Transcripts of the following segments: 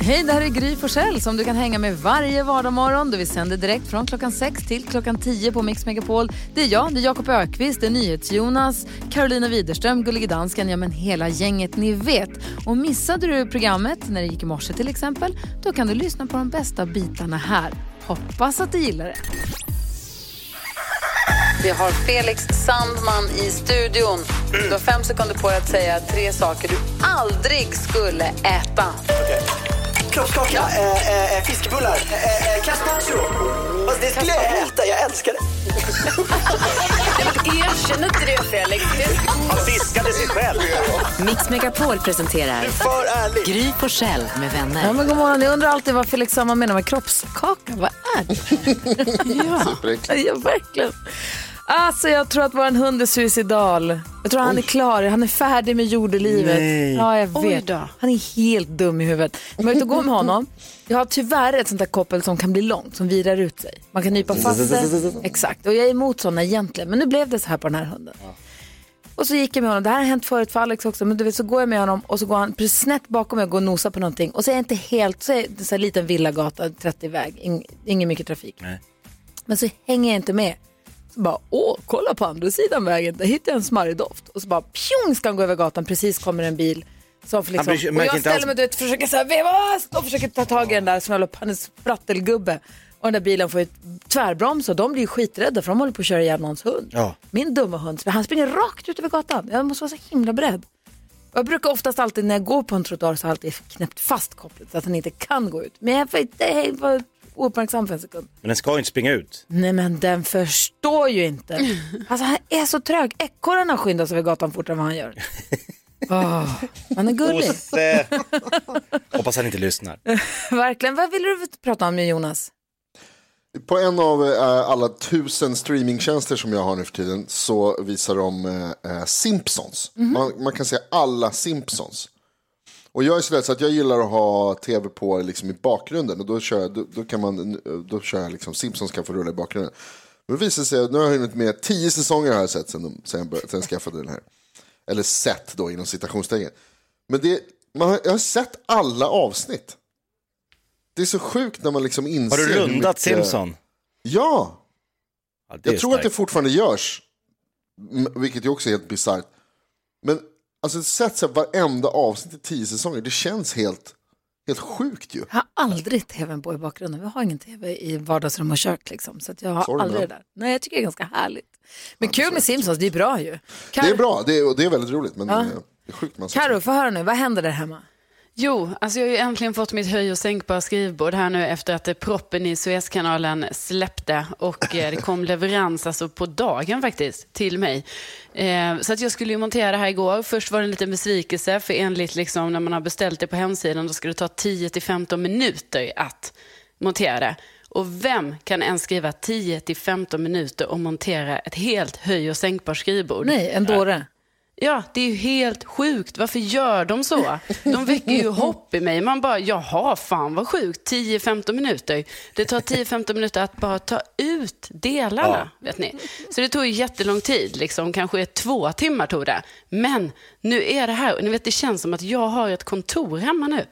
Hej, det här är Gry Forssell som du kan hänga med varje vardagsmorgon. Vi sänder direkt från klockan 6 till klockan 10 på Mix Megapol. Det är jag, det är Jakob Ökvist, det är NyhetsJonas, Carolina Widerström, Gullige Dansken, ja men hela gänget ni vet. Och missade du programmet när det gick i morse till exempel, då kan du lyssna på de bästa bitarna här. Hoppas att du gillar det. Vi har Felix Sandman i studion. Du har fem sekunder på dig att säga tre saker du aldrig skulle äta. Kroppskaka, äh, äh, fiskebullar, äh, äh, carpaccio. Alltså, det skulle jag äta, jag älskar det. Erkänn inte det, Felix. Han fiskade sig själv. Mix Megapol presenterar För ärlig. Gry Forssell med Ja, vänner. men god morgon. Jag undrar alltid vad Felix Sandman menar med kroppskaka. Vad är det? ja. ja, verkligen. Alltså, jag tror att vår hund är suicidal. Jag tror han är klar. Han är färdig med jordelivet. Nej. Ja, jag vet. då. Han är helt dum i huvudet. Men jag är ute och går med honom. Jag har tyvärr ett sånt där koppel som kan bli långt, som virar ut sig. Man kan nypa fast det. Exakt. Och jag är emot sådana egentligen. Men nu blev det så här på den här hunden. Och så gick jag med honom, det här har hänt förut för Alex också, men du vet så går jag med honom och så går han precis snett bakom mig och går och nosar på någonting och så är jag inte helt, så är det så här liten villagata, 30 väg, ing, ingen mycket trafik. Men så hänger jag inte med. Bara, åh, kolla på andra sidan vägen, där hittar jag en smarrig doft. Och så bara, pjong ska han gå över gatan, precis kommer en bil. Som för liksom, bryr och jag ställer mig vet, försöker så här, veva, och försöker ta tag i den där som håller på, han är sprattelgubbe. Och den där bilen får ju tvärbroms och de blir ju skiträdda för de håller på att köra ihjäl någons hund. Ja. Min dumma hund, han springer rakt ut över gatan. Jag måste vara så himla beredd. Och Jag brukar oftast alltid när jag går på en trottoar så har jag alltid knäppt fast kopplet så att han inte kan gå ut. Men jag var- ouppmärksam för en sekund. Men den ska ju inte springa ut. Nej men den förstår ju inte. Alltså han är så trög. Ekorrarna skyndas över gatan fortare än vad han gör. Åh, han är gullig. Osse. Hoppas han inte lyssnar. Verkligen. Vad vill du prata om med Jonas? På en av eh, alla tusen streamingtjänster som jag har nu för tiden så visar de eh, eh, Simpsons. Man, man kan säga alla Simpsons. Och jag är sådär så att jag gillar att ha tv på liksom i bakgrunden och då kör jag, då, då kan man, då kör jag liksom Simpsons kan få rulla i bakgrunden. Men det visar sig nu har jag hunnit med tio säsonger har jag sett sen, de, sen, jag, började, sen jag skaffade den här. Eller sett då inom citationstecken. Men det, man har, jag har sett alla avsnitt. Det är så sjukt när man liksom inser Har du rundat mycket- Simpson? Ja, Ja, jag tror att det starkt. fortfarande görs. Vilket ju också är helt bisarrt. Men alltså sett så här, varenda avsnitt i tio säsonger, det känns helt, helt sjukt ju. Jag har aldrig tvn på i bakgrunden. Vi har ingen tv i vardagsrum och kök liksom. Så att jag har Sorry, aldrig man. det där. Nej, jag tycker det är ganska härligt. Men kul med Simpsons, det är bra ju. Det är Kar- bra, det är, och det är väldigt roligt. Men Ja. det är sjukt man Karo, få höra nu. Vad händer där hemma? Jo, alltså jag har ju äntligen fått mitt höj och sänkbara skrivbord här nu efter att proppen i Suezkanalen släppte och eh, det kom leverans alltså på dagen faktiskt till mig. Eh, så att jag skulle ju montera det här igår. Först var det en liten besvikelse för enligt liksom när man har beställt det på hemsidan då ska det ta 10 till 15 minuter att montera det. Och vem kan ens skriva 10 till 15 minuter och montera ett helt höj och sänkbart skrivbord? Nej, en dåre. Ja, det är ju helt sjukt. Varför gör de så? De väcker ju hopp i mig. Man bara, jaha, fan vad sjukt. 10-15 minuter. Det tar 10-15 minuter att bara ta ut delarna, vet ni. Så det tog ju jättelång tid, liksom. kanske två timmar tog det. Men nu är det här, ni vet det känns som att jag har ett kontor hemma nu.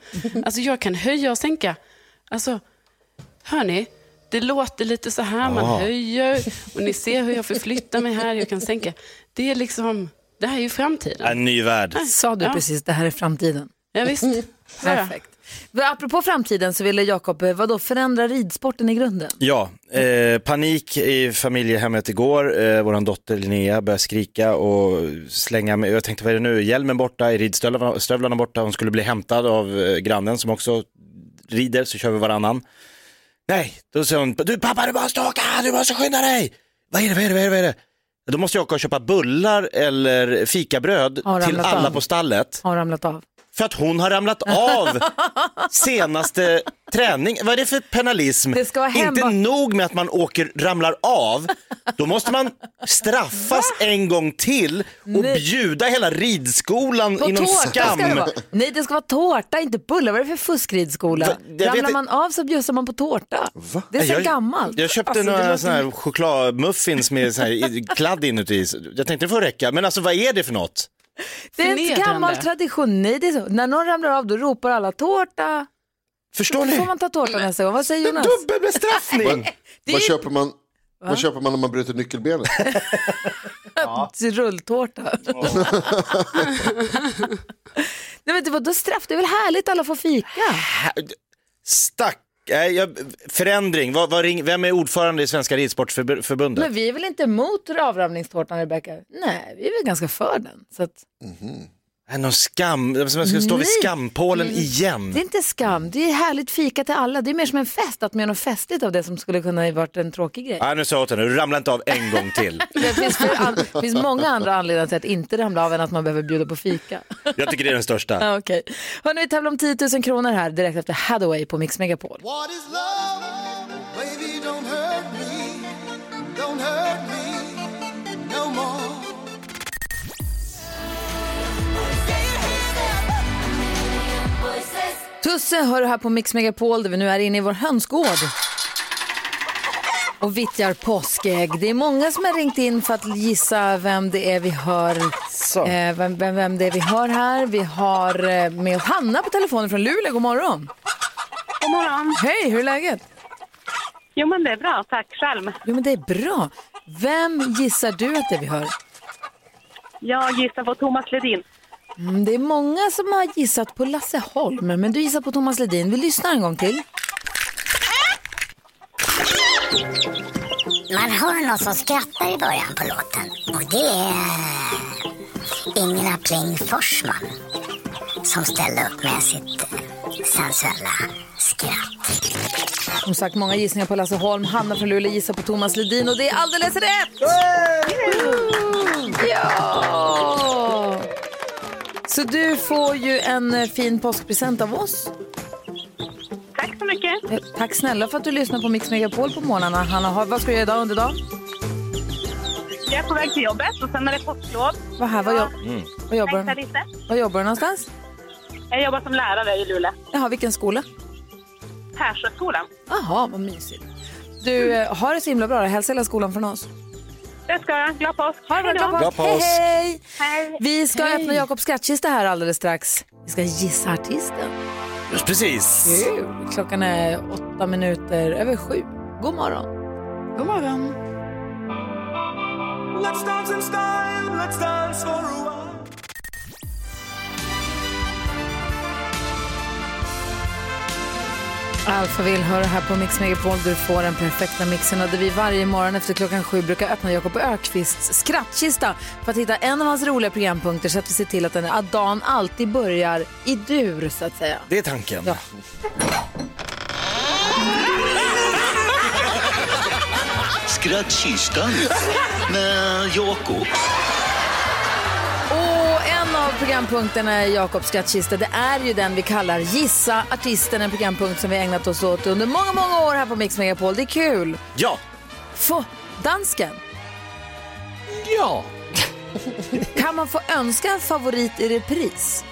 Alltså jag kan höja och sänka. Alltså, hör ni? Det låter lite så här, man höjer och ni ser hur jag förflyttar mig här, jag kan sänka. Det är liksom, det här är ju framtiden. En ny värld. Sa du Ja. precis, det här är framtiden. Ja, visst. Det. Perfekt. Apropå framtiden så ville Jakob, eh, vadå, förändra ridsporten i grunden? Ja, eh, panik i familjehemmet igår. Eh, Vår dotter Linnea började skrika och slänga mig. Jag tänkte vad är det nu? Hjälmen borta, är ridstövlarna stövlarna borta. Hon skulle bli hämtad av eh, grannen som också rider, så kör vi varannan. Nej, då säger hon, du pappa du måste åka, du måste skynda dig. Vad är det, vad är det, vad är det? Vad är det? Då måste jag åka och köpa bullar eller fikabröd till alla på stallet. Har ramlat av. För att hon har ramlat av senaste träning. Vad är det för penalism? Det Inte nog med att man åker, ramlar av, då måste man straffas en gång till och Nej. bjuda hela ridskolan På inom tårta skam. ska det vara. Nej, det ska vara tårta, inte bullar. Vad är det för fuskridskola? Va? Ramlar man av så bjussar man på tårta. Det är så jag, gammalt. Jag köpte Alltså, några låter- här chokladmuffins med sån här kladd inuti. Jag tänkte det får räcka, men alltså vad är det för något? Det är en gammal tradition. Nej, det är så. När någon ramlar av då ropar alla tårta. Förstår Får ni? man ta tårta nästa gång? Vad säger Jonas? Dubbelbestraffning! Vad, vad, köper man, vad köper man när man bryter nyckelbenet? Rulltårta. Nej men det var då straff, det är väl härligt alla får fika? Stack. Förändring. Vad, vad ring, vem är ordförande i Svenska Ridsportförbundet? Men vi är väl inte emot avramningstårtan Rebecka? Nej, vi är väl ganska för den. Så att, Äh, någon skam, som jag ska stå vid skampålen igen. det är inte skam, det är härligt fika till alla. Det är mer som en fest, att man gör något festligt av det som skulle kunna ha varit en tråkig grej. Nej, nu sa jag åt henne, du ramlar inte av en gång till. Det finns, för an, det finns många andra anledningar till att inte ramla av än att man behöver bjuda på fika. Jag tycker det är den största. Ja, Okej. Hörrni, vi tävlar om 10 000 kronor här direkt efter Hathaway på Mix Megapol. What is love? Tusse hör du här på Mix Megapol där vi nu är inne i vår hönsgård. Och vittjar påskägg. Det är många som har ringt in för att gissa vem det är vi hör. Så. Eh, vem, vem, vem det är vi hör här. Vi har eh, med oss Hanna på telefonen från Luleå. God morgon. God morgon. Hej, hur är läget? Jo, men det är bra. Tack själv. Jo, men det är bra. Vem gissar du att det är vi hör? Jag gissar på Thomas Ledin. Mm, det är många som har gissat på Lasse Holm, men du gissar på Thomas Ledin. Vi lyssnar en gång till. Man hör någon som skrattar i början på låten. Och det är Ingela Pling Forsman som ställde upp med sitt eh, sensuella skratt. Som sagt, många gissningar på Lasse Holm. Hanna från Luleå gissar på Thomas Ledin och det är alldeles rätt! Så du får ju en eh, fin påskpresent av oss. Tack så mycket. Eh, Tack snälla för att du lyssnar på Mix Megapol på morgnarna. Hanna, har- vad ska du göra idag under dagen? Jag är på väg till jobbet och sen är det påsklov. Vad, här, vad, jobb, vad, jobbar, du- lite. vad jobbar du någonstans? Jag jobbar som lärare i Luleå. Jaha, vilken skola? Persjöskolan. Jaha, vad mysigt. Du, eh, har det så himla bra. Hälsa hela skolan från oss. Det ska jag. Glad påsk. Ha det bra, Hej glad påsk. Hej, hej! Hej. Vi ska öppna Jakobs skattkista här alldeles strax. Vi ska gissa artisten. Just precis. Kul! Klockan är åtta minuter över sju. God morgon. God morgon. Let's dance in style, let's dance for a while. Alfa vill höra här på Mix Megapol. Du får den perfekta mixen och där vi varje morgon efter klockan sju brukar öppna Jakob Ökvists skrattkista för att hitta en av hans roliga programpunkter så att vi ser till att, den, att dagen alltid börjar i dur så att säga. Det är tanken. Ja. Skrattkistan med Jakob. Programpunkterna i Jakobs skattkista, det är ju den vi kallar Gissa artisten, en programpunkt som vi ägnat oss åt under många, många år här på Mix Megapol. Det är kul. Ja. Få dansken, Ja. kan man få önska en favorit i repris?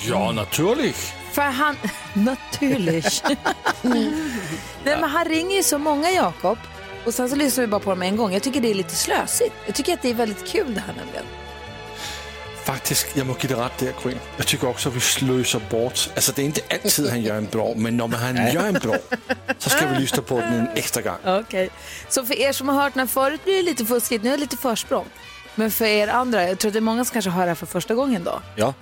Ja, naturligt. För han... Naturligt. Nej, men han ringer ju så många, Jakob. Och sen så lyssnar vi bara på dem en gång. Jag tycker det är lite slösigt. Jag tycker att det är väldigt kul det här nämligen. Faktiskt, jag måste ge dig rätt där, Gry. Jag tycker också att vi slösar bort. Alltså, det är inte alltid han gör en bra, men när han gör en bra så ska vi lyssna på den en extra gång. Okej. Så för er som har hört den förut blir det lite fuskigt. Nu är det lite försprång. Men för er andra, jag tror att det är många som kanske hör det här för första gången då. Ja.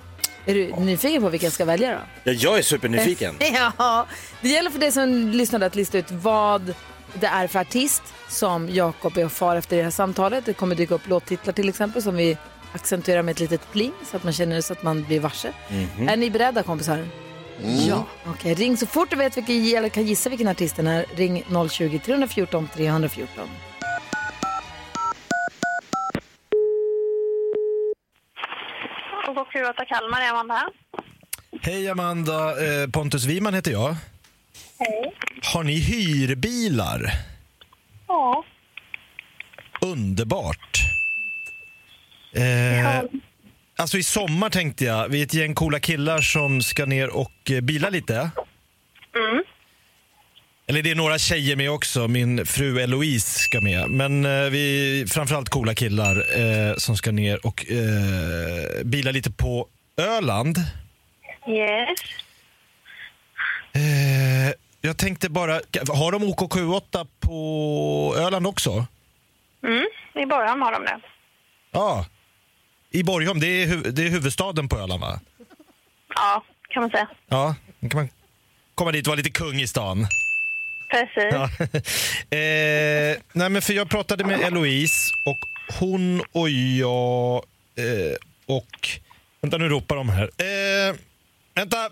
Är du nyfiken på vilken jag ska välja då? ja, jag är supernyfiken. Ja, det gäller för dig som lyssnade att lista ut vad det är för artist som Jakob är och far efter i det här samtalet. Det kommer dyka upp låttitlar till exempel som vi accentuerar med ett litet pling så att man känner så att man blir varse. Är ni beredda kompisar? Ja. Okej, ring så fort du vet vilken, eller kan gissa vilken artist den är. Ring 020-314 314. Och Q8 Kalmar är Amanda här. Hej Amanda, eh, Pontus Wiman heter jag. Hej. Har ni hyrbilar? Ja. Underbart. Eh, alltså i sommar tänkte jag, vi är ett gäng coola killar som ska ner och eh, bila lite. Mm. Eller det är några tjejer med också, min fru Eloise ska med. Men eh, vi är framförallt coola killar eh, som ska ner och eh, bila lite på Öland. Yes. jag tänkte bara, har de OKQ8 på Öland också? Mm, i början har de det. Ja. I Borgholm, det är, hu- det är huvudstaden på Öland va? Ja, kan man säga. Ja, då kan man komma dit och vara lite kung i stan. Precis. Ja. eh, nej men för jag pratade med Eloise och hon och jag eh, och... Vänta nu ropar de här. Eh, vänta!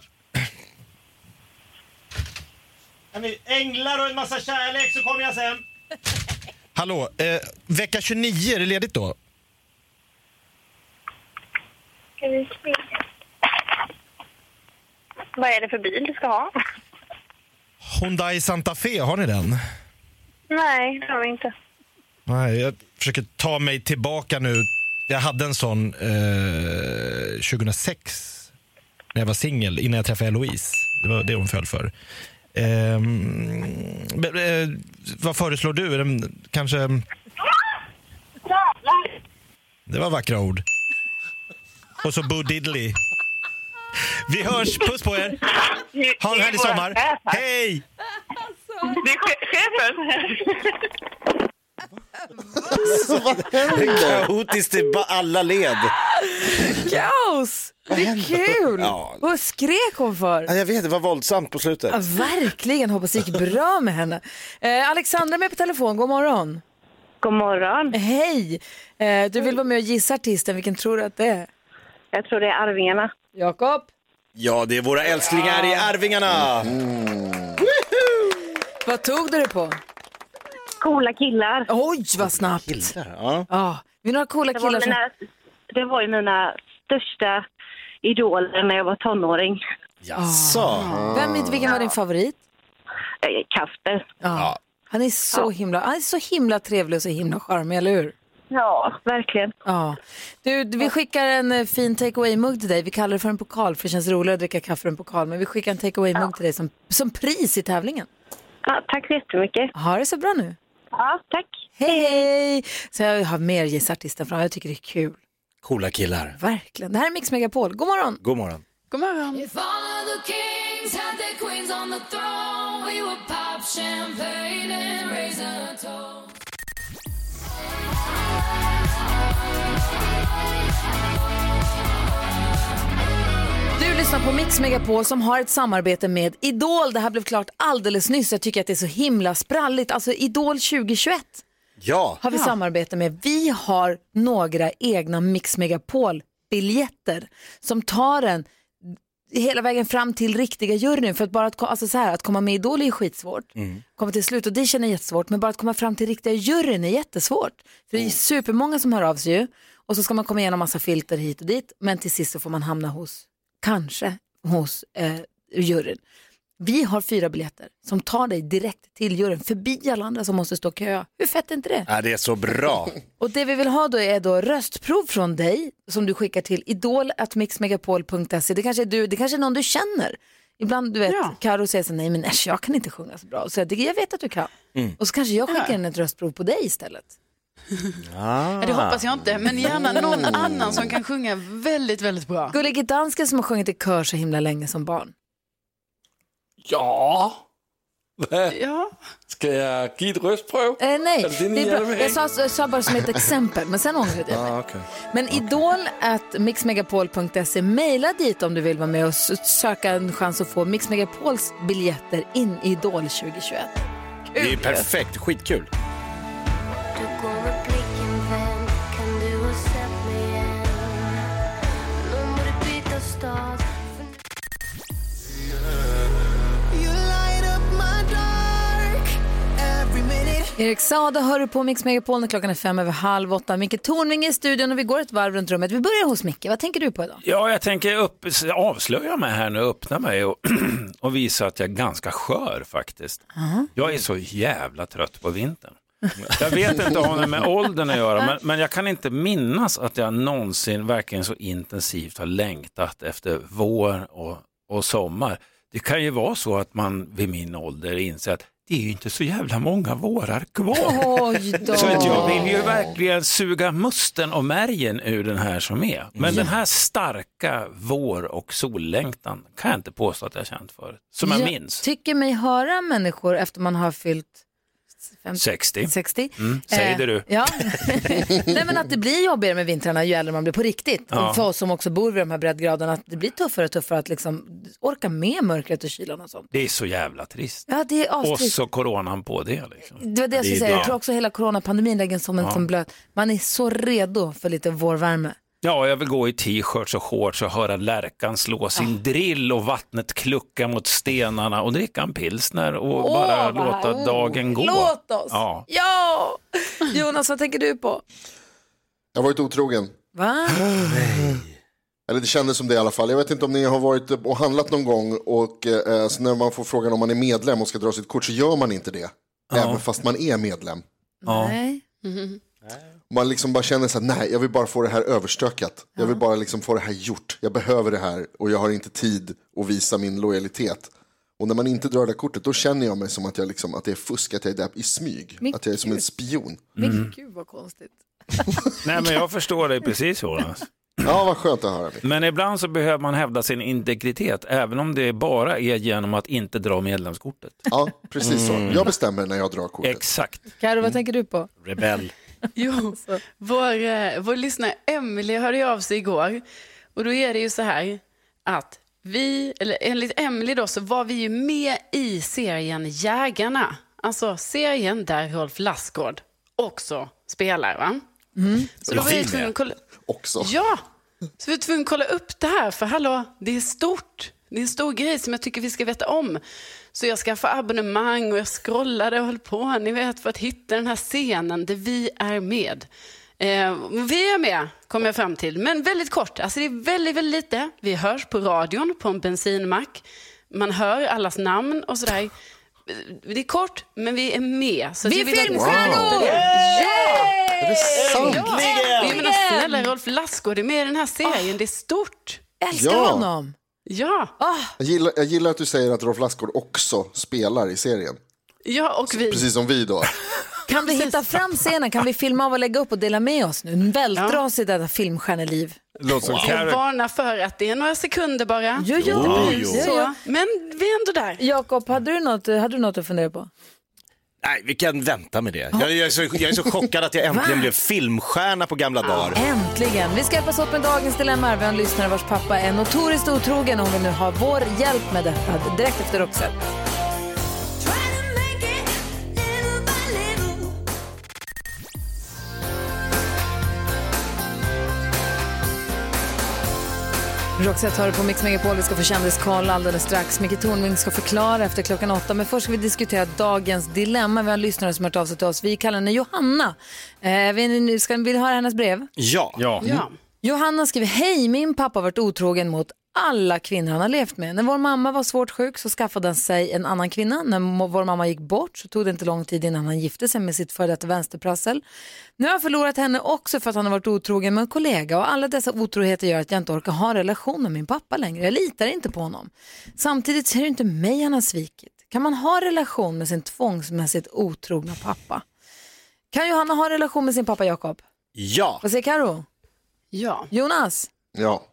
Änglar och en massa kärlek så kommer jag sen. Hallå, eh, vecka 29, är det ledigt då? Ska vi se. Vad är det för bil du ska ha? Hyundai Santa Fe, har ni den? Nej, det har vi inte. Nej, jag försöker ta mig tillbaka nu. Jag hade en sån eh, 2006 när jag var singel, innan jag träffade Eloise. Det var det hon föll för. Men, eh, vad föreslår du? Kanske... Det var vackra ord. Och så Bo Diddley. Vi hörs, puss på er! Ha en härlig sommar! Hej! Det är che- chefen. Så vad händer? Kaotiskt i ba- alla led. Kaos! Det är kul! Ja. Vad skrek hon för? Ja, jag vet, det var våldsamt på slutet. Ja, verkligen, hoppas det gick bra med henne. Eh, Alexandra är med på telefon, god morgon. God morgon. Hej! Eh, du vill vara med och gissa artisten, vilken tror du att det är? Jag tror det är Arvingarna. Jakob? Ja, det är våra älsklingar i Arvingarna. Vad tog du det på? Coola killar. Oj, vad snabbt. Killar, ja. Ja, vi har några coola Det var, killar som... mina, det var ju mina största idoler när jag var tonåring. Jaså? Vem, vilken var din favorit? Eh, Kasper. Ja. Han är så himla, han är så himla trevlig och så himla charmig, eller hur? Ja, verkligen. Ja. Du, vi skickar en eh, fin take away-mugg till dig. Vi kallar det för en pokal för det känns roligare att dricka kaffe ur en pokal. Men vi skickar en take away-mugg till dig som, som pris i tävlingen. Ja, tack så jättemycket. Ha det så bra nu. Ja, tack. Hej, hej! Så jag har mer gissartisten fram. Jag tycker det är kul. Coola killar. Verkligen. Det här är Mix Megapol. God morgon! God morgon. God morgon. If all of the kings had their queens on the throne, we would pop champagne and raise a toast. Du lyssnar på Mix Megapol som har ett samarbete med Idol. Det här blev klart alldeles nyss. Jag tycker att det är så himla spralligt. Alltså Idol 2021 Ja. har vi samarbete med. Vi har några egna Mix Megapol-biljetter som tar en hela vägen fram till riktiga juryn. För att bara att, alltså så här, att komma med i Idol är skitsvårt. Komma till slut och det känner jättesvårt. Men bara att komma fram till riktiga juryn är jättesvårt. För det är supermånga som hör av sig ju. Och så ska man komma igenom massa filter hit och dit. Men till sist så får man hamna hos, kanske hos eh, juryn. Vi har fyra biljetter som tar dig direkt till juryn, förbi alla andra som måste stå och köa. Hur fett är inte det? Ja, det är så bra. Och det vi vill ha då är då röstprov från dig som du skickar till idol.mixmegapol.se. Det kanske är du, det kanske är någon du känner. Ibland du vet, Ja. Karo säger så nej men äsch, jag kan inte sjunga så bra. Så jag, jag vet att du kan. Och så kanske jag skickar in ett röstprov på dig istället. Ja, Det hoppas jag inte, men gärna någon annan som kan sjunga väldigt, väldigt bra. Gullige dansken som har sjungit i kör så himla länge som barn. Ja. Ja. Ska jag ge ett röstprov? Eh, nej, Är det är bra. jag sa, jag sa bara som ett exempel, men sen ångrade jag mig. Ah, okay. Men idol at mixmegapol.se, mejla dit om du vill vara med och söka en chans att få Mix Megapols biljetter in i Idol 2021. Det är perfekt, skitkul. Erik Sade hör du på Mix Megapol när klockan är fem över halv åtta. Micke Tornving är i studion och vi går ett varv runt rummet. Vi börjar hos Micke. Vad tänker du på idag? Ja, jag tänker upp, avslöja mig här nu, öppna mig och, och visa att jag är ganska skör faktiskt. Jag är så jävla trött på vintern. Jag vet inte om det med åldern att göra, men, men jag kan inte minnas att jag någonsin verkligen så intensivt har längtat efter vår och, och sommar. Det kan ju vara så att man vid min ålder inser att det är ju inte så jävla många vårar kvar. Så att jag vill ju verkligen suga musten och märgen ur den här som är. Men den här starka vår och sollängtan kan jag inte påstå att jag känt förut. Som jag minns. tycker mig höra människor efter man har fyllt 50, 60. 60. Mm, säg Eh, det du. Ja. Nej, men att det blir jobbigare med vintrarna ju äldre man blir på riktigt. Ja. För oss som också bor vid de här breddgraderna, att det blir tuffare och tuffare att liksom orka med mörkret och kylan och sånt. Det är så jävla trist. Ja, det är Och så coronan på det. Liksom. Det var det jag skulle säga. Jag tror också hela coronapandemin lägger en som en Ja. som blöt. Man är så redo för lite vårvärme. Ja, jag vill gå i t-shirts och shorts och höra lärkan slå sin drill och vattnet klucka mot stenarna och dricka en pilsner och Åh, bara vad låta här- dagen gå. Låt oss! Ja. Ja! Jonas, vad tänker du på? Jag har varit otrogen. Va? Eller det kändes som det i alla fall. Jag vet inte om ni har varit och handlat någon gång och eh, så när man får frågan om man är medlem och ska dra sitt kort så gör man inte det. Även fast man är medlem. Nej. Man liksom bara känner så här, nej, jag vill bara få det här överstökat. Jag vill bara liksom få det här gjort. Jag behöver det här och jag har inte tid att visa min lojalitet. Och när man inte drar det där kortet, då känner jag mig som att, jag liksom, att det är fusk, att jag är där i smyg. Men att jag är som en gud. spion. Men gud vad konstigt. Nej, men jag förstår dig precis Jonas. Ja, vad skönt att höra. Men ibland så behöver man hävda sin integritet, även om det bara är genom att inte dra medlemskortet. Ja, precis så. Jag bestämmer när jag drar kortet. Exakt. Karo, vad tänker du på? Rebell. Jo, vår, eh, vår lyssnare Emily hörde av sig igår. Och då är det ju så här att vi, eller enligt Emily då, så var vi ju med i serien Jägarna. Alltså serien där Rolf Lassgård också spelar. Va? Så då var jag tvungen att kolla... Också. Ja, så vi var tvungna att kolla upp det här. För hallå, det är stort. Det är en stor grej som jag tycker vi ska veta om. Så jag skaffade abonnemang och jag scrollade och höll på, ni vet, för att hitta den här scenen där vi är med. Eh, vi är med, kom jag fram till, men väldigt kort. Alltså det är väldigt, väldigt lite. Vi hörs på radion på en bensinmack. Man hör allas namn och sådär. Det är kort, men vi är med. Så Vi jag ni filmstjärnor! ska veta det. Ja! Är sant? Ja, jag menar snälla Rolf Lassgård är med i den här serien, det är stort. Älskar Ja. honom. Ja, Jag gillar, jag gillar att du säger att Rolf Lassgård också spelar i serien. ja och vi. Precis som vi då. Kan du hitta fram scenen? Kan vi filma av och lägga upp och dela med oss nu? Vältra Ja. oss i detta filmstjärneliv. Som Jag varnar för att det är några sekunder bara. Jo, jo, Jo, jo. jo. Så, men vi är ändå där. Jakob, hade du, något, hade du något att fundera på? Nej, vi kan vänta med det. Jag, jag, är, så, jag är så chockad att jag äntligen blev filmstjärna på gamla dagar. Äntligen! Vi ska hjälpas åt med dagens dilemma. Vi har en lyssnare vars pappa är notoriskt otrogen och hon vill nu ha vår hjälp med detta direkt efter Roxette. Roxette hör på Mix Megapol. Vi ska få kändiskoll alldeles strax. Micke Tornving ska förklara efter klockan åtta. Men först ska vi diskutera dagens dilemma. Vi har en lyssnare som har hört av sig till oss. Vi kallar henne Johanna. Eh, vi, nu ska, vill du höra hennes brev? Ja. Ja. Ja. Johanna skriver, hej min pappa har varit otrogen mot alla kvinnor han har levt med. När vår mamma var svårt sjuk så skaffade han sig en annan kvinna. När vår mamma gick bort så tog det inte lång tid innan han gifte sig med sitt före detta vänsterprassel. Nu har jag förlorat henne också för att han har varit otrogen med en kollega och alla dessa otroheter gör att jag inte orkar ha en relation med min pappa längre. Jag litar inte på honom. Samtidigt så är det inte mig han har svikit. Kan man ha relation med sin tvångsmässigt otrogna pappa? Kan Johanna ha relation med sin pappa Jakob? Ja. Vad säger Karo? Ja. Jonas? Ja.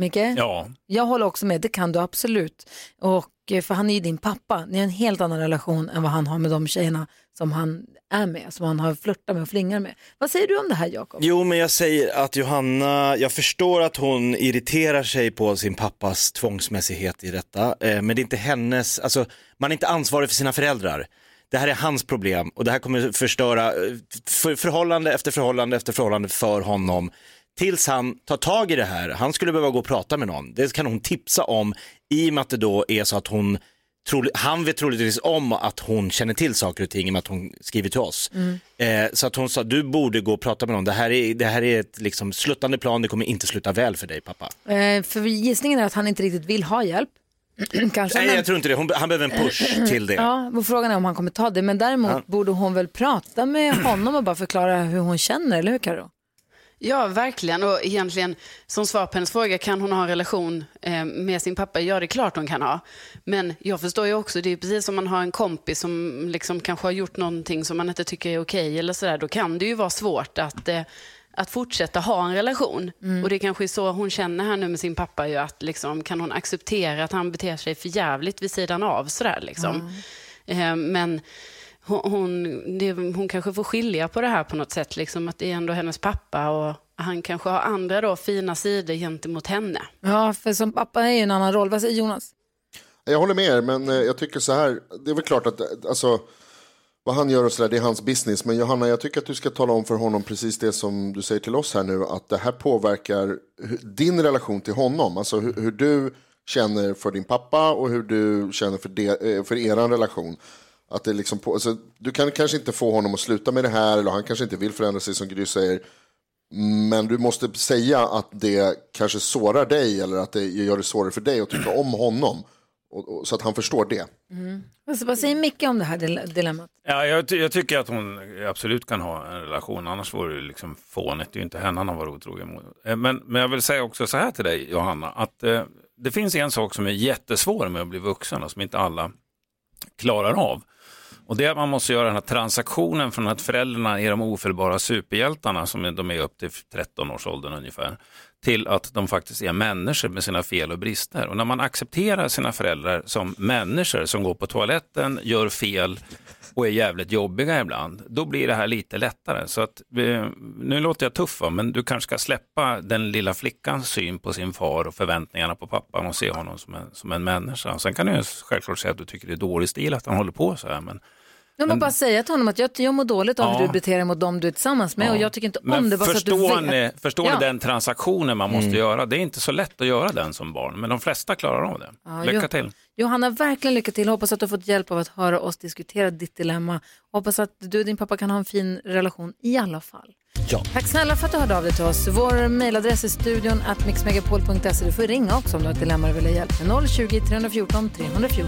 Micke? Ja. Jag håller också med, det kan du absolut. Och, eh, för han är ju din pappa, ni har en helt annan relation än vad han har med de tjejerna som han är med, som han har flörtat med och flingar med. Vad säger du om det här Jakob? Jo, men jag säger att Johanna, jag förstår att hon irriterar sig på sin pappas tvångsmässighet i detta, eh, men det är inte hennes, alltså man är inte ansvarig för sina föräldrar. Det här är hans problem och det här kommer förstöra eh, för, förhållande efter förhållande efter förhållande för honom tills han tar tag i det här. Han skulle behöva gå och prata med någon. Det kan hon tipsa om i och med att det då är så att hon han vet troligtvis om att hon känner till saker och ting i och med att hon skriver till oss. Eh, så att hon sa, du borde gå och prata med någon. Det här är, det här är ett liksom, sluttande plan, det kommer inte sluta väl för dig pappa. Eh, för gissningen är att han inte riktigt vill ha hjälp. Kanske. Nej, men- jag tror inte det. Hon, han behöver en push till det. Ja, och frågan är om han kommer ta det. Men däremot Ja. borde hon väl prata med honom och bara förklara hur hon känner, eller hur Karo? Ja, verkligen. Och egentligen, som svar på hennes fråga, kan hon ha en relation eh, med sin pappa? Ja, det är klart hon kan ha. Men jag förstår ju också, det är precis som man har en kompis som liksom kanske har gjort någonting som man inte tycker är okej eller sådär. Då kan det ju vara svårt att, eh, att fortsätta ha en relation. Och det är kanske är så hon känner här nu med sin pappa, ju att liksom, kan hon acceptera att han beter sig för jävligt vid sidan av sådär liksom. Eh, men hon, hon, det, hon kanske får skilja på det här på något sätt, liksom, att det är ändå hennes pappa och han kanske har andra då, fina sidor gentemot henne. Ja, för som pappa är ju en annan roll. Vad säger Jonas? Jag håller med er, men eh, jag tycker så här. Det är väl klart att eh, alltså, vad han gör och så där, det är hans business. Men Johanna, jag tycker att du ska tala om för honom precis det som du säger till oss här nu. Att det här påverkar din relation till honom. Alltså hur, hur du känner för din pappa och hur du känner för, de, eh, för er relation. Att det liksom på, alltså, du kan kanske inte få honom att sluta med det här. Eller han kanske inte vill förändra sig som Gry säger. Men du måste säga att det kanske sårar dig. Eller att det gör det svårare för dig att tycka om honom. Och, och, så att han förstår det. Alltså, vad säger Micke om det här dile- dilemmat? Ja, jag, ty- jag tycker att hon absolut kan ha en relation, annars vore det liksom fånigt. Det är ju inte henne han har varit otrogen mot. Eh, Men, men jag vill säga också så här till dig, Johanna, att eh, det finns en sak som är jättesvår med att bli vuxen och som inte alla klarar av. Och det är att man måste göra den här transaktionen från att föräldrarna är de ofelbara superhjältarna som de är upp till 13 års åldern ungefär, till att de faktiskt är människor med sina fel och brister. Och när man accepterar sina föräldrar som människor som går på toaletten, gör fel och är jävligt jobbiga ibland, då blir det här lite lättare. Så att, eh, nu låter jag tuff, men du kanske ska släppa den lilla flickans syn på sin far och förväntningarna på pappan och se honom som en, som en människa. Sen kan du självklart säga att du tycker det är dålig stil att han håller på så här, men jag må bara säga till honom att jag, jag mår dåligt av hur Ja. du beter dig mot dem du är tillsammans med och jag tycker inte om Men det bara så att du förstår vet. ni, förstår Ja. ni den transaktionen man måste göra? Det är inte så lätt att göra den som barn, men de flesta klarar av det. Ja, Lycka jo. till. Johanna, verkligen lycka till. Hoppas att du har fått hjälp av att höra oss diskutera ditt dilemma. Hoppas att du och din pappa kan ha en fin relation i alla fall. Ja. Tack snälla för att du hörde av dig till oss. Vår mejladress är studion at mixmegapol.se. Du får ringa också om du har ett dilemma och vill ha hjälp med 020 314 314.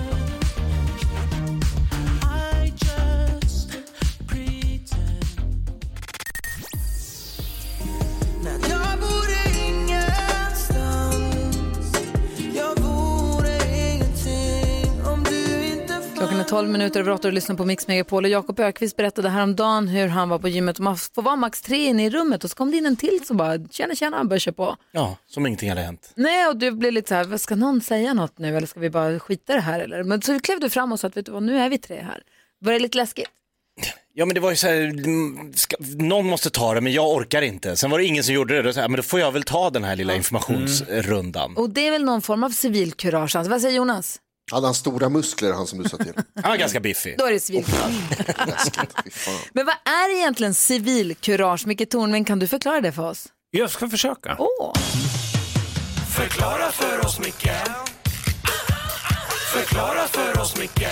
Klockan är 12 minuter över 8 och lyssnar på Mix Megapol. Och Jakob Ökvist berättade häromdagen hur han var på gymmet och man får vara max tre inne i rummet och så kom det in en till som bara tjena tjena, han började köra på. Ja, som ingenting hade hänt. Nej, och du blev lite så här, "Vad, ska någon säga något nu eller ska vi bara skita i det här eller? Men så klev du fram och sa att vet du vad, nu är vi tre här. Var det lite läskigt? Ja men det var ju så här, mm, ska, någon måste ta det men jag orkar inte. Sen var det ingen som gjorde det, då, så här, men då får jag väl ta den här lilla informationsrundan. Och det är väl någon form av civilkurage. Alltså, vad säger Jonas? Hade han stora muskler han som du sa till? Han var ganska biffig. Då är det civilkurage. Men vad är egentligen civilkurage? Micke Tornving, kan du förklara det för oss? Jag ska försöka. Åh, Förklara för oss, Micke Förklara för oss, Micke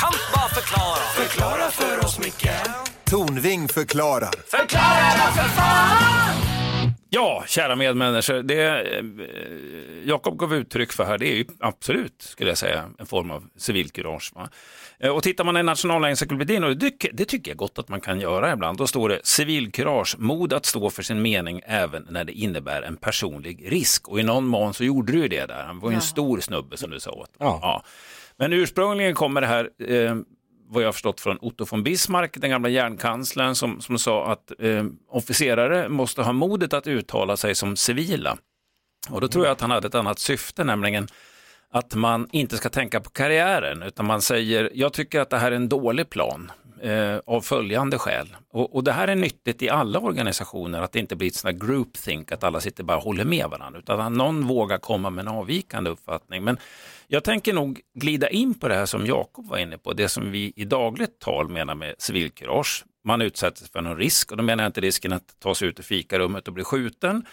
Kan bara förklara Förklara för oss, Micke Tornving förklarar. Förklara för fan! Ja, kära medmänniskor, det eh, Jakob gav uttryck för här, det är ju absolut, skulle jag säga, en form av civilkurage. Va? Eh, Och tittar man i Nationalencyklopedin, och det, tycker- det tycker jag gott att man kan göra ibland, då står det civilkurage, mod att stå för sin mening även när det innebär en personlig risk. Och i någon mån så gjorde du ju det där, han var ju en stor snubbe som du sa åt. Ja. Men ursprungligen kommer det här, eh, vad jag har förstått från Otto von Bismarck, den gamla järnkanslern som, som sa att eh, officerare måste ha modet att uttala sig som civila. Och då tror jag att han hade ett annat syfte, nämligen att man inte ska tänka på karriären, utan man säger, jag tycker att det här är en dålig plan eh, av följande skäl. Och, och det här är nyttigt i alla organisationer, att det inte blir ett sånt här groupthink, att alla sitter bara och håller med varandra, utan att någon vågar komma med en avvikande uppfattning. Men jag tänker nog glida in på det här som Jakob var inne på, det som vi i dagligt tal menar med civilkurage. Man utsätter sig för någon risk och då menar jag inte risken att ta sig ut ur fikarummet och bli skjuten.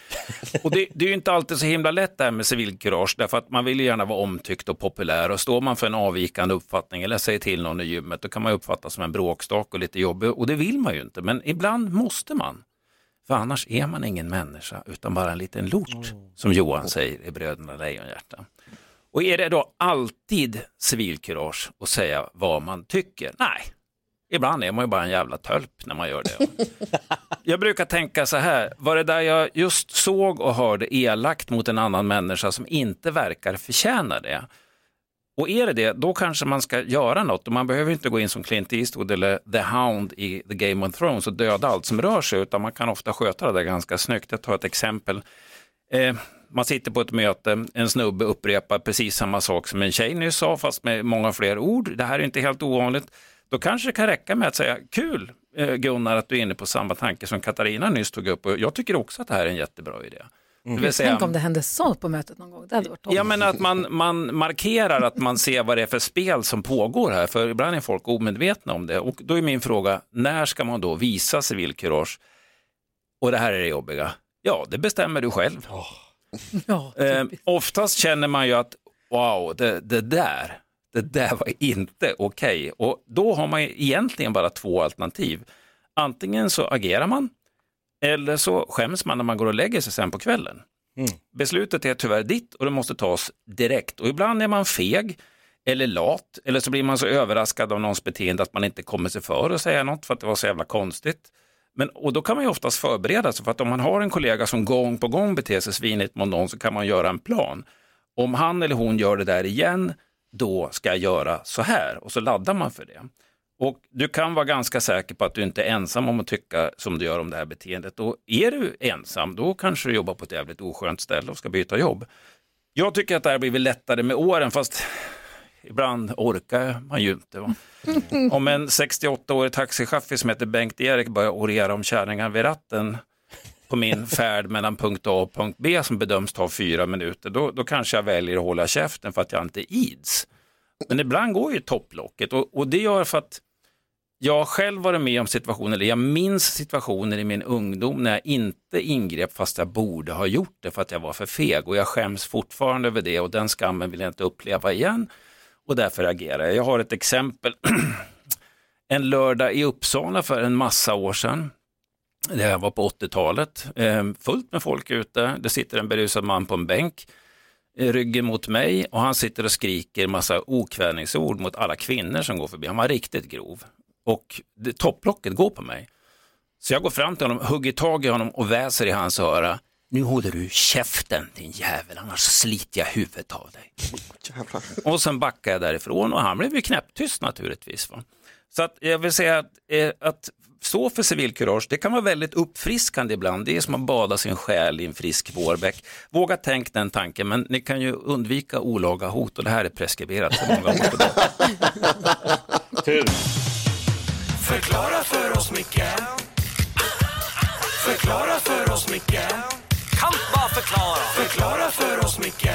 Och det, det är ju inte alltid så himla lätt det här med civilkurage därför att man vill ju gärna vara omtyckt och populär och står man för en avvikande uppfattning eller säger till någon i gymmet då kan man uppfattas som en bråkstak och lite jobbig och det vill man ju inte men ibland måste man. För annars är man ingen människa utan bara en liten lort som Johan säger i Bröderna Lejonhjärta. Och är det då alltid civilkurage att säga vad man tycker? Nej, ibland är man ju bara en jävla tölp när man gör det. Jag brukar tänka så här, var det där jag just såg och hörde elakt mot en annan människa som inte verkar förtjäna det? Och är det det, då kanske man ska göra något. Och man behöver inte gå in som Clint Eastwood eller The Hound i The Game of Thrones och döda allt som rör sig, utan man kan ofta sköta det där ganska snyggt. Jag tar ett exempel. Eh, man sitter på ett möte, en snubbe upprepar precis samma sak som en tjej nyss sa, fast med många fler ord. Det här är inte helt ovanligt. Då kanske det kan räcka med att säga, kul eh, Gunnar att du är inne på samma tanke som Katarina nyss tog upp. Och jag tycker också att det här är en jättebra idé. Vill säga- Tänk om det hände så på mötet någon gång. Det hade varit. Ja, men att man, man markerar att man ser vad det är för spel som pågår här, för ibland är folk omedvetna om det. Och då är min fråga, när ska man då visa civilkurage? Och det här är det jobbiga. Ja, det bestämmer du själv. Ja, eh, oftast känner man ju att, wow, det, det där, det där var inte okej. Och då har man egentligen bara två alternativ. Antingen så agerar man, eller så skäms man när man går och lägger sig sen på kvällen. Beslutet är tyvärr ditt och det måste tas direkt. Och ibland är man feg eller lat eller så blir man så överraskad av någons beteende att man inte kommer sig för att säga något för att det var så jävla konstigt. Men, och då kan man ju oftast förbereda sig för att om man har en kollega som gång på gång beter sig svinigt mot någon så kan man göra en plan. Om han eller hon gör det där igen, då ska jag göra så här och så laddar man för det. Och du kan vara ganska säker på att du inte är ensam om att tycka som du gör om det här beteendet. Och är du ensam, då kanske du jobbar på ett jävligt oskönt ställe och ska byta jobb. Jag tycker att det här har blivit lättare med åren, fast ibland orkar man ju inte. Va? Om en 68-årig taxichaufför som heter Bengt-Erik börjar orera om kärringar vid ratten på min färd mellan punkt A och punkt B som bedöms ta fyra minuter, då, då kanske jag väljer att hålla käften för att jag inte ids. Men ibland går ju topplocket och, och det gör för att jag själv varit med om situationer, eller jag minns situationer i min ungdom när jag inte ingrep fast jag borde ha gjort det för att jag var för feg och jag skäms fortfarande över det och den skammen vill jag inte uppleva igen och därför agerar jag. Jag har ett exempel. en lördag i Uppsala för en massa år sedan. Det här var på 80-talet. Ehm, fullt med folk ute. Det sitter en berusad man på en bänk eh, ryggen mot mig och han sitter och skriker massa okvädningsord mot alla kvinnor som går förbi. Han var riktigt grov och det, topplocket går på mig. Så jag går fram till honom, hugger tag i honom och väser i hans öra. Nu håller du käften din jävel, annars sliter jag huvudet av dig. Och sen backar jag därifrån och han blev ju knäpptyst naturligtvis. Va? Så att jag vill säga att, eh, att stå för civilkurage, det kan vara väldigt uppfriskande ibland. Det är som att bada sin själ i en frisk vårbäck. Våga tänk den tanken, men ni kan ju undvika olaga hot och det här är preskriberat för många år. Tur. Förklara för oss, Micke Förklara för oss, Micke Kan bara förklara Förklara för oss, Micke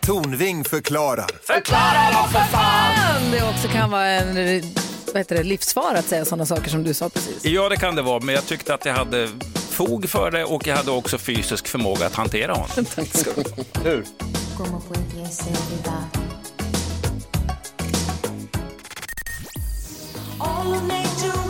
Tornving förklarar. Förklara då för fan! Det också kan vara en vad heter det, att säga sådana saker som du sa precis. Ja, det kan det vara, men jag tyckte att jag hade fog för det och jag hade också fysisk förmåga att hantera honom. Tack ska du ha. Hur? All of nature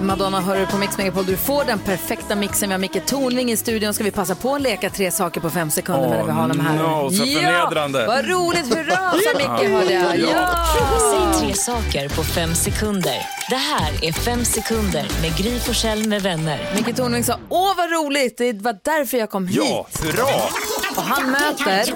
Madonna hör du på Mix Megapol. Du får den perfekta mixen. Vi har Micke Tornving i studion. Ska vi passa på att leka tre saker på fem sekunder medan vi har dem här? no, så förnedrande. Ja, vad roligt. Hurra, sa Micke hörde jag. Ja. Säg tre saker på fem sekunder. Det här är Fem sekunder med Gry Forssell med vänner. Micke Tornving sa, åh vad roligt. Det var därför jag kom hit. Ja, hurra! Och han möter...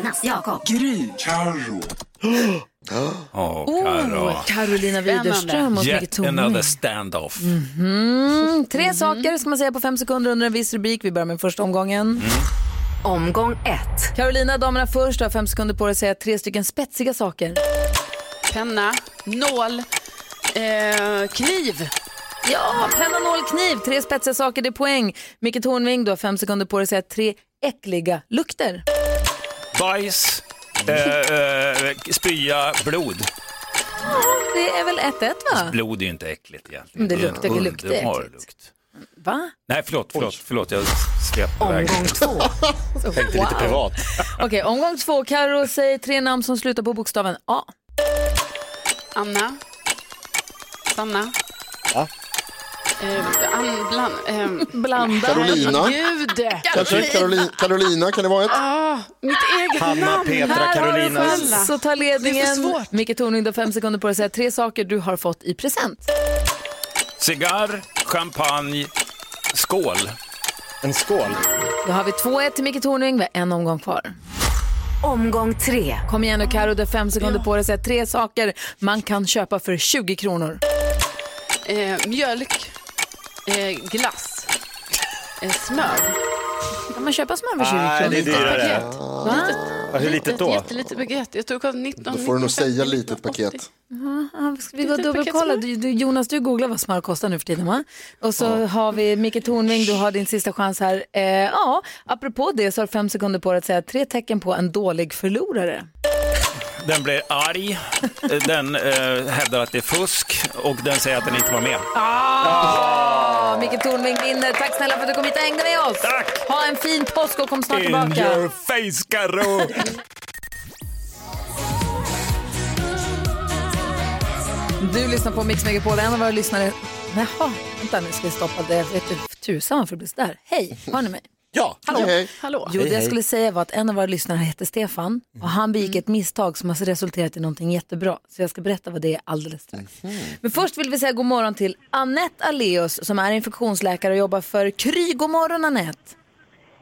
Åh, Oh. Carolina Widerström Micke Yet Tornving. another standoff. Mm, tre saker ska man säga på fem sekunder under en viss rubrik. Vi börjar med första omgången. Omgång ett. Carolina, damerna först. Du har fem sekunder på dig att säga tre stycken spetsiga saker. Penna, nål, eh, kniv. Ja, penna, nål, kniv. Tre spetsiga saker, det är poäng. Micke Tornving, du har fem sekunder på dig att säga tre äckliga lukter. Bajs, eh, eh, spya, blod. Det är väl 1-1 va? Blod är ju inte äckligt egentligen. Men det luktar- det luktar underbar äckligt. lukt. Va? Nej, förlåt, förlåt, förlåt, jag svepte iväg. Omgång två. Tänkte lite privat. Okej, omgång två. Karo säger tre namn som slutar på bokstaven A. Anna, Sanna, an, bland, ehm, Blanda. Carolina. Herregud. Kanske Carolina, Carolina, kan det vara ett? Ah, mitt eget Hanna, namn. Petra, Här har du Carolina. att ta ledningen. Micke Tornving, du har fem sekunder på dig att säga tre saker du har fått i present. Cigarr, champagne, skål. En skål. Då har vi 2-1 till Micke Tornving, vi har en omgång kvar. Omgång tre. Kom igen nu Karo, du har fem sekunder på dig att säga tre saker man kan köpa för 20 kronor. Eh, mjölk, eh, glass, eh, smör. Kan man köpa smör för 20 Nej, kronor? det är dyrare. Va? Ja, Hur litet då? Jättelite baguette. Jag tror det kostar 19. Då får du nog säga litet paket. Ja, ska vi gå och dubbelkolla? paket Du, du, Jonas, du googlar vad smör kostar nu för tiden va? Och så har vi Micke Tornving, du har din sista chans här. Eh, ja, apropå det så har du fem sekunder på dig att säga tre tecken på en dålig förlorare. Den blir arg, den eh, hävdar att det är fusk och den säger att den inte var med. Ah! Micke Tornving vinner. Tack snälla för att du kom hit och hängde med oss. Tack. Ha en fin påsk och kom snart In tillbaka. your face, Karo! Du lyssnar på Mix Megapol. En av våra lyssnare... Jaha, vänta nu ska vi stoppa det. Jag vet inte tusan varför det blir sådär. Hej, hör ni mig? Ja. Hallå. Hej, hej. Hallå. Jo, Hej, det jag skulle säga var att en av våra lyssnare heter Stefan och han begick ett misstag som har resulterat i någonting jättebra. Så jag ska berätta vad det är alldeles strax. Men först vill vi säga god morgon till Annette Aleus som är infektionsläkare och jobbar för Kry. God morgon Annette!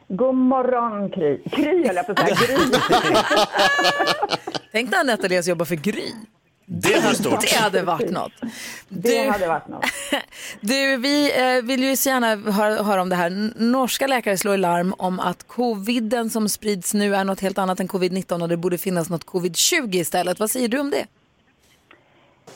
God morgon, Kry. Kry höll jag på att säga. Gry. Tänk när Annette Aleus jobbar för Gry. Det var stort. Det hade varit något. Det Du- hade varit något. Du, vi eh, vill ju så gärna höra, höra om det här. Norska läkare slår larm om att coviden som sprids nu är något helt annat än covid-19 och det borde finnas något covid-20 istället. Vad säger du om det?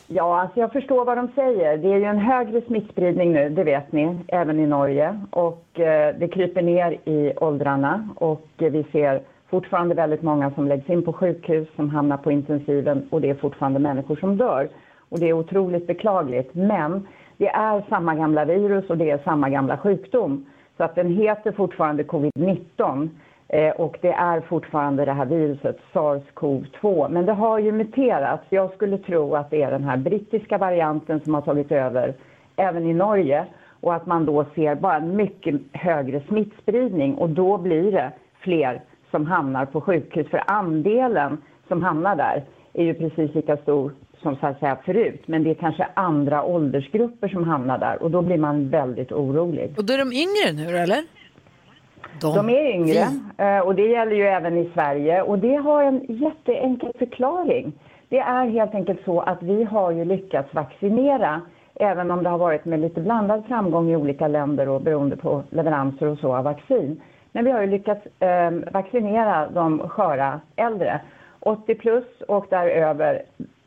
Ja, alltså jag förstår vad de säger. Det är ju en högre smittspridning nu, det vet ni, även i Norge. Och eh, det kryper ner i åldrarna och eh, vi ser fortfarande väldigt många som läggs in på sjukhus, som hamnar på intensiven och det är fortfarande människor som dör. Och det är otroligt beklagligt. Men det är samma gamla virus och det är samma gamla sjukdom. Så att den heter fortfarande covid-19 eh, och det är fortfarande det här viruset SARS-CoV-2. Men det har ju muterat. Jag skulle tro att det är den här brittiska varianten som har tagit över även i Norge och att man då ser bara en mycket högre smittspridning och då blir det fler som hamnar på sjukhus. För andelen som hamnar där är ju precis lika stor som så att säga förut. Men det är kanske andra åldersgrupper som hamnar där och då blir man väldigt orolig. Och då är de yngre nu eller? De, är yngre eh, och det gäller ju även i Sverige och det har en jätteenkel förklaring. Det är helt enkelt så att vi har ju lyckats vaccinera även om det har varit med lite blandad framgång i olika länder och beroende på leveranser och så av vaccin. Men vi har ju lyckats eh, vaccinera de sköra äldre. 80 plus och däröver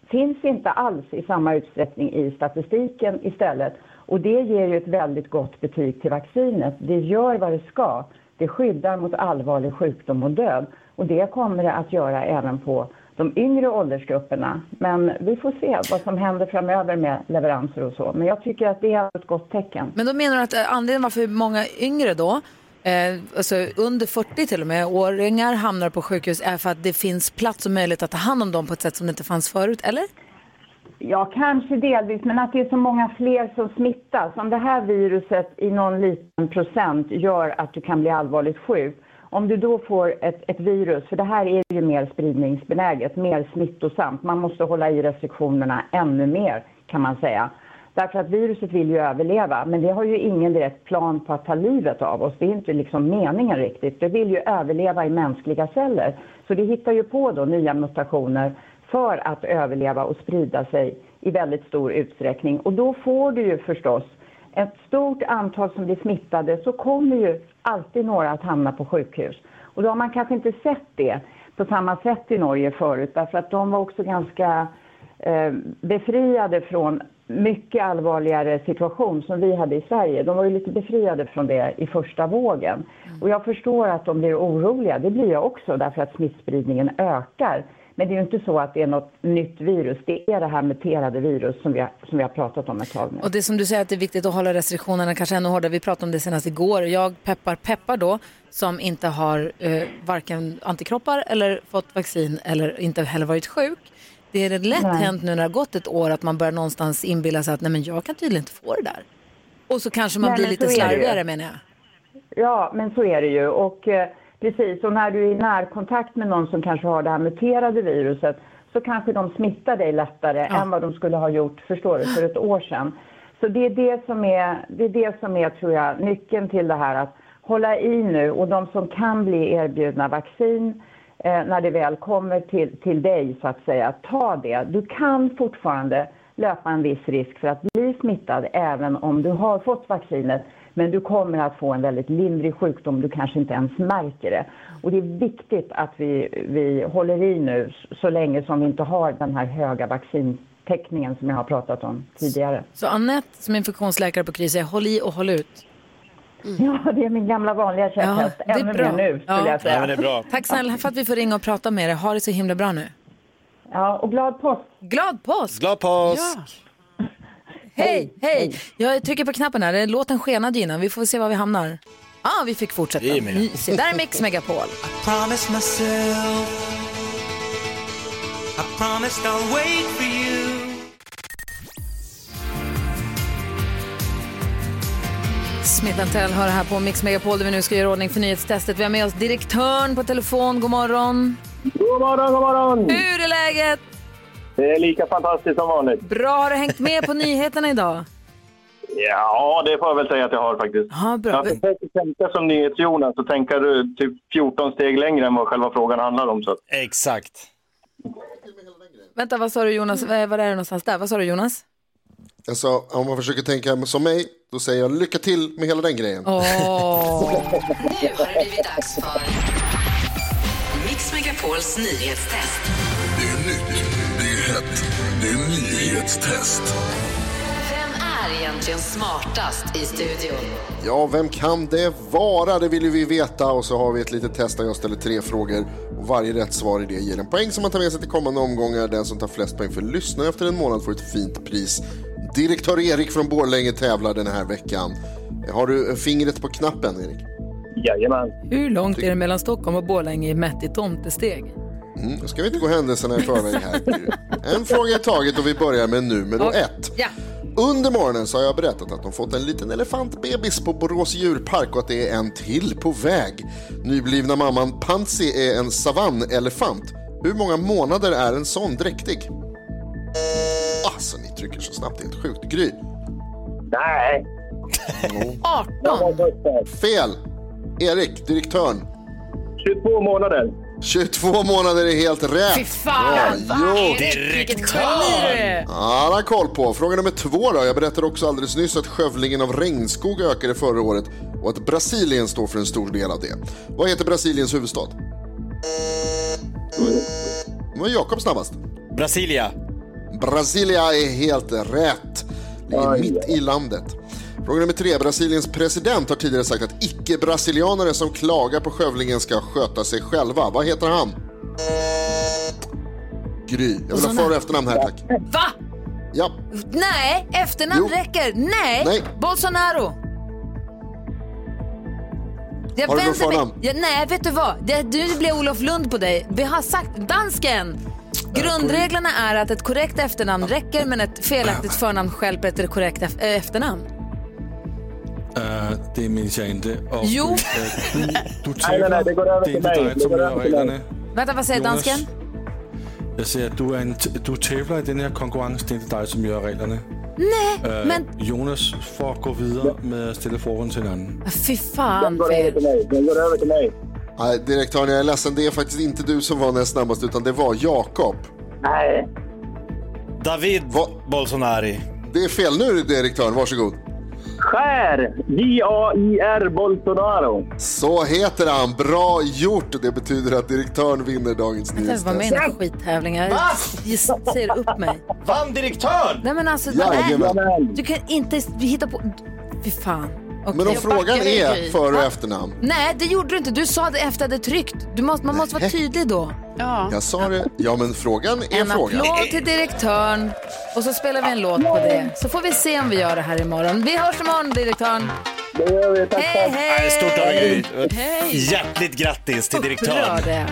finns inte alls i samma utsträckning i statistiken istället. Och det ger ju ett väldigt gott betyg till vaccinet. Det gör vad det ska. Det skyddar mot allvarlig sjukdom och död. Och det kommer det att göra även på de yngre åldersgrupperna. Men vi får se vad som händer framöver med leveranser och så. Men jag tycker att det är ett gott tecken. Men då menar du att eh, anledningen varför många yngre då, eh, alltså under 40 till och med, åringar hamnar på sjukhus är för att det finns plats och möjlighet att ta hand om dem på ett sätt som det inte fanns förut, eller? Ja, kanske delvis, men att det är så många fler som smittas. Om det här viruset i någon liten procent gör att du kan bli allvarligt sjuk, om du då får ett, ett virus, för det här är ju mer spridningsbenäget, mer smittosamt. Man måste hålla i restriktionerna ännu mer, kan man säga. Därför att viruset vill ju överleva, men det har ju ingen direkt plan på att ta livet av oss. Det är inte liksom meningen riktigt. Det vill ju överleva i mänskliga celler. Så det hittar ju på då nya mutationer för att överleva och sprida sig i väldigt stor utsträckning. Och då får du ju förstås ett stort antal som blir smittade så kommer ju alltid några att hamna på sjukhus. Och då har man kanske inte sett det på samma sätt i Norge förut därför att de var också ganska eh, befriade från mycket allvarligare situation som vi hade i Sverige. De var ju lite befriade från det i första vågen. Och jag förstår att de blir oroliga, det blir jag också därför att smittspridningen ökar. Men det är ju inte så att det är något nytt virus, det är det här muterade virus som vi har, som vi har pratat om ett tag nu. Och det som du säger att det är viktigt att hålla restriktionerna kanske ännu hårdare. Vi pratade om det senast igår. Jag peppar peppar då som inte har eh, varken antikroppar eller fått vaccin eller inte heller varit sjuk. Det är lätt Nej. hänt nu när det har gått ett år att man börjar någonstans inbilla sig att nej men jag kan tydligen inte få det där. Och så kanske man Nej, blir lite slarvigare menar jag. Ja, men så är det ju. Och eh, precis, och när du är i närkontakt med någon som kanske har det här muterade viruset så kanske de smittar dig lättare än vad de skulle ha gjort, förstår du, för ett år sedan. Så det är det som är, det är, det som är tror jag, nyckeln till det här att hålla i nu och de som kan bli erbjudna vaccin när det väl kommer till, till dig så att säga, ta det. Du kan fortfarande löpa en viss risk för att bli smittad även om du har fått vaccinet. Men du kommer att få en väldigt lindrig sjukdom, du kanske inte ens märker det. Och det är viktigt att vi, vi håller i nu så länge som vi inte har den här höga vaccintäckningen som jag har pratat om tidigare. Så Annette som infektionsläkare på säger håll i och håll ut. Ja, det är min gamla vanliga käpphäst. det är Ännu bra. mer nu skulle jag säga. Tack snälla för att vi får ringa och prata med dig. Ha det så himla bra nu. Ja, och glad påsk. Glad påsk! Glad påsk! Hej, hej! Jag trycker på knappen här. Låten skenade innan. Vi får se var vi hamnar. Ja, ah, vi fick fortsätta. Är. Mysigt. Där är Mix Megapol. Promise myself. I promised I'll wait for you. Smith Tell hör här på Mix Megapol där vi nu ska göra ordning för nyhetstestet. Vi har med oss direktören på telefon. God morgon! God morgon, god morgon! Hur är läget? Det är lika fantastiskt som vanligt. Bra, har du hängt med på nyheterna idag? Ja, det får jag väl säga att jag har faktiskt. Ja, bra. Jag försöker tänka som NyhetsJonas och tänka du typ 14 steg längre än vad själva frågan handlar om. Så. Exakt. Vänta, vad sa du Jonas? Var är det någonstans där? Vad sa du Jonas? Alltså, om man försöker tänka som mig, då säger jag lycka till med hela den grejen. Åh. Nu har det blivit dags för Mix Megapols nyhetstest. Det är nytt, det är hett, det är nyhetstest. Vem är egentligen smartast i studion? Ja, vem kan det vara? Det vill ju vi veta. Och så har vi ett litet test där jag ställer tre frågor. Och varje rätt svar i det ger en poäng som man tar med sig till kommande omgångar. Den som tar flest poäng för lyssnare efter en månad får ett fint pris. Direktör Erik från Borlänge tävlar den här veckan. Har du fingret på knappen, Erik? Jajamän. Hur långt är det mellan Stockholm och Borlänge mätt i tomtesteg? Mm, nu ska vi inte gå händelserna i förväg här. En fråga i taget och vi börjar med nummer ett. Ja. Under morgonen så har jag berättat att de fått en liten elefantbebis på Borås djurpark och att det är en till på väg. Nyblivna mamman Pansy är en savannelefant. Hur många månader är en sån dräktig? Alltså, ni trycker så snabbt, det är helt sjukt. Gry? Nej. 18. Fel. Erik, direktören. 22 månader. 22 månader är helt rätt. Fy fan, Bra vad. Ja, han har koll på. Fråga nummer två då. Jag berättade också alldeles nyss att skövlingen av regnskog ökade förra året och att Brasilien står för en stor del av det. Vad heter Brasiliens huvudstad? Det var Jakob snabbast. Brasilia. Brasilia är helt rätt. Ligger mitt i landet. Fråga nummer tre. Brasiliens president har tidigare sagt att icke-brasilianare som klagar på skövlingen ska sköta sig själva. Vad heter han? Gry. Jag vill ha för och efternamn här tack. Va? Ja. Nej, efternamn Jo. räcker. Nej. Nej. Bolsonaro. Jag Har du något förnamn? Ja, nej, vet du vad? Det, nu blir Olof Lund på dig. Vi har sagt dansken. Grundreglerna är att ett korrekt efternamn räcker men ett felaktigt förnamn stjälper ett korrekt ef- äh, efternamn. Uh, det minns jag inte. Och, Jo. øh, du, du Nej, nej, tävlar. nej, det går över det är till inte mig. dig Det som går gör över till mig. reglerna. Vänta, vad säger Jonas? dansken? Jag säger att du, är en t- du tävlar i den här konkurrensen. Det är inte dig som gör reglerna. Nej, Øh, men Jonas får gå vidare med att ställa frågan till en annan. fy fan går över fel. till mig. Den går över till mig. Nej, direktören, jag är ledsen. Det är faktiskt inte du som var näst snabbast, utan det var Jakob. Nej. David Bolsonari. Det är fel nu, direktören. Varsågod. Skär. J-A-I-R Bolsonaro. Så heter han. Bra gjort! Det betyder att direktören vinner dagens Jag var med i nyhetstest. en skithävling. Jag Va? ser upp mig. Vann direktörn? Nej men alltså, nej, du kan inte hitta på... Fy fan. Okej. Men om frågan är för och Va? efternamn. Nej, det gjorde du inte. Du sa det efter det tryckt. Du måste, man måste vara tydlig då. Ja. Jag sa det. Ja, men frågan är En frågan. applåd till direktören och så spelar vi en låt på det. Så får vi se om vi gör det här imorgon. Vi hörs imorgon, direktören. Det gör vi. Tack, Hej, tack. hej! Nej, Stort Gry. Hej! Hjärtligt grattis till direktören. det.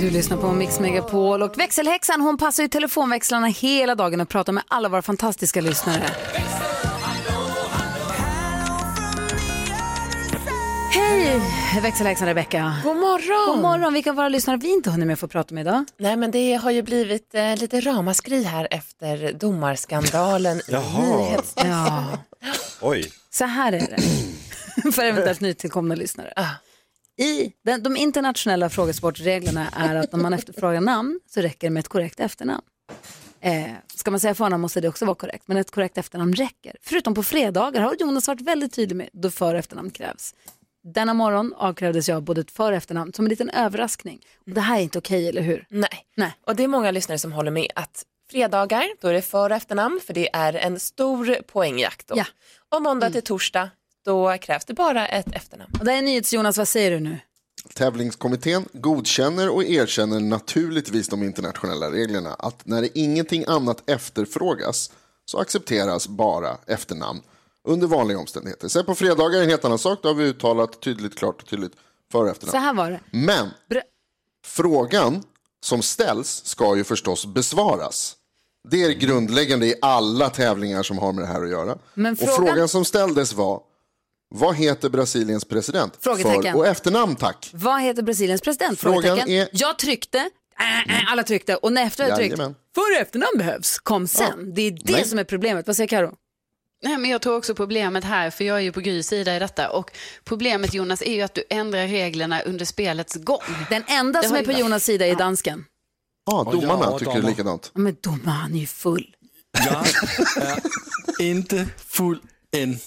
Du lyssnar på Mix Megapol och växelhäxan hon passar ju telefonväxlarna hela dagen och pratar med alla våra fantastiska lyssnare. Hej växelhäxan Rebecka. God morgon. God morgon. Vilka av våra lyssnare vi inte hunnit med att få prata med idag? Nej, men det har ju blivit eh, lite ramaskri här efter domarskandalen i Jaha. nyhets... Ja. Oj. Så här är det, för eventuellt nytillkomna lyssnare. I den, de internationella frågesportreglerna är att när man efterfrågar namn så räcker det med ett korrekt efternamn. Eh, ska man säga förnamn måste det också vara korrekt, men ett korrekt efternamn räcker. Förutom på fredagar har Jonas varit väldigt tydlig med då för och efternamn krävs. Denna morgon avkrävdes jag både ett för och efternamn som en liten överraskning. Och det här är inte okej, eller hur? Nej. Nej. och det är många lyssnare som håller med att fredagar, då är det för och efternamn, för det är en stor poängjakt. Då. Ja. Och måndag till torsdag, då krävs det bara ett efternamn. Och det är NyhetsJonas, vad säger du nu? Tävlingskommittén godkänner och erkänner naturligtvis de internationella reglerna att när det ingenting annat efterfrågas så accepteras bara efternamn under vanliga omständigheter. Sen på fredagar är en helt annan sak, då har vi uttalat tydligt, klart och tydligt för och Så efternamn. här var det. Men Bra. frågan som ställs ska ju förstås besvaras. Det är grundläggande i alla tävlingar som har med det här att göra. Men Och frågan- frågan som ställdes var, vad heter Brasiliens president? Frågetecken. För och efternamn tack. Vad heter Brasiliens president? Frågan Frågetecken. är- Jag tryckte, äh, äh, alla tryckte och när efter jag tryckt, för och efternamn behövs, kom sen. Det är det Nej. som är problemet. Vad säger Karo? Nej, men jag tror också problemet här, för jag är ju på Grys sida i detta, och problemet Jonas är ju att du ändrar reglerna under spelets gång. Den enda Det som är på Jonas sida är dansken. Ja, domarna Ja, tycker domar. likadant. Ja, Men domaren han är ju full. Jag är inte full än.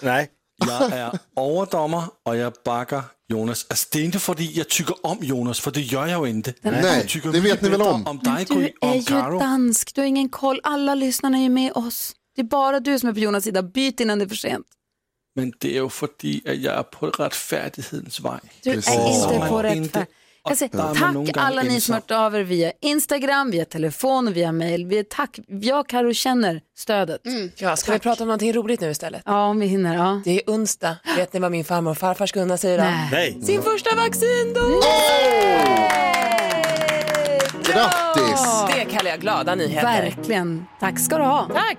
Nej. Jag är överdomare och jag backar Jonas. Alltså, det är inte att jag tycker om Jonas, för det gör jag ju inte. Nej, tycker det vet ni väl om? Om dig, Du är om ju Karo. dansk, du har ingen koll. Alla lyssnarna är ju med oss. Det är bara du som är på Jonas sida. Byt innan det är för sent. Men det är ju för att jag är på rättfärdighetens väg. Du är inte på rätt väg. Jag säger, någon tack alla ni som hört av er via Instagram, via telefon och via mail. Vi är tack. Jag och Karo känner stödet. Ja, ska vi prata om någonting roligt nu istället? Ja, om vi hinner. Ja. Det är onsdag. Vet ni vad min farmor och farfar ska unna sig idag? Nej. Nej. Sin första vaccindos! Grattis! Det kallar jag glada nyheter. Verkligen. Tack ska du ha. Tack!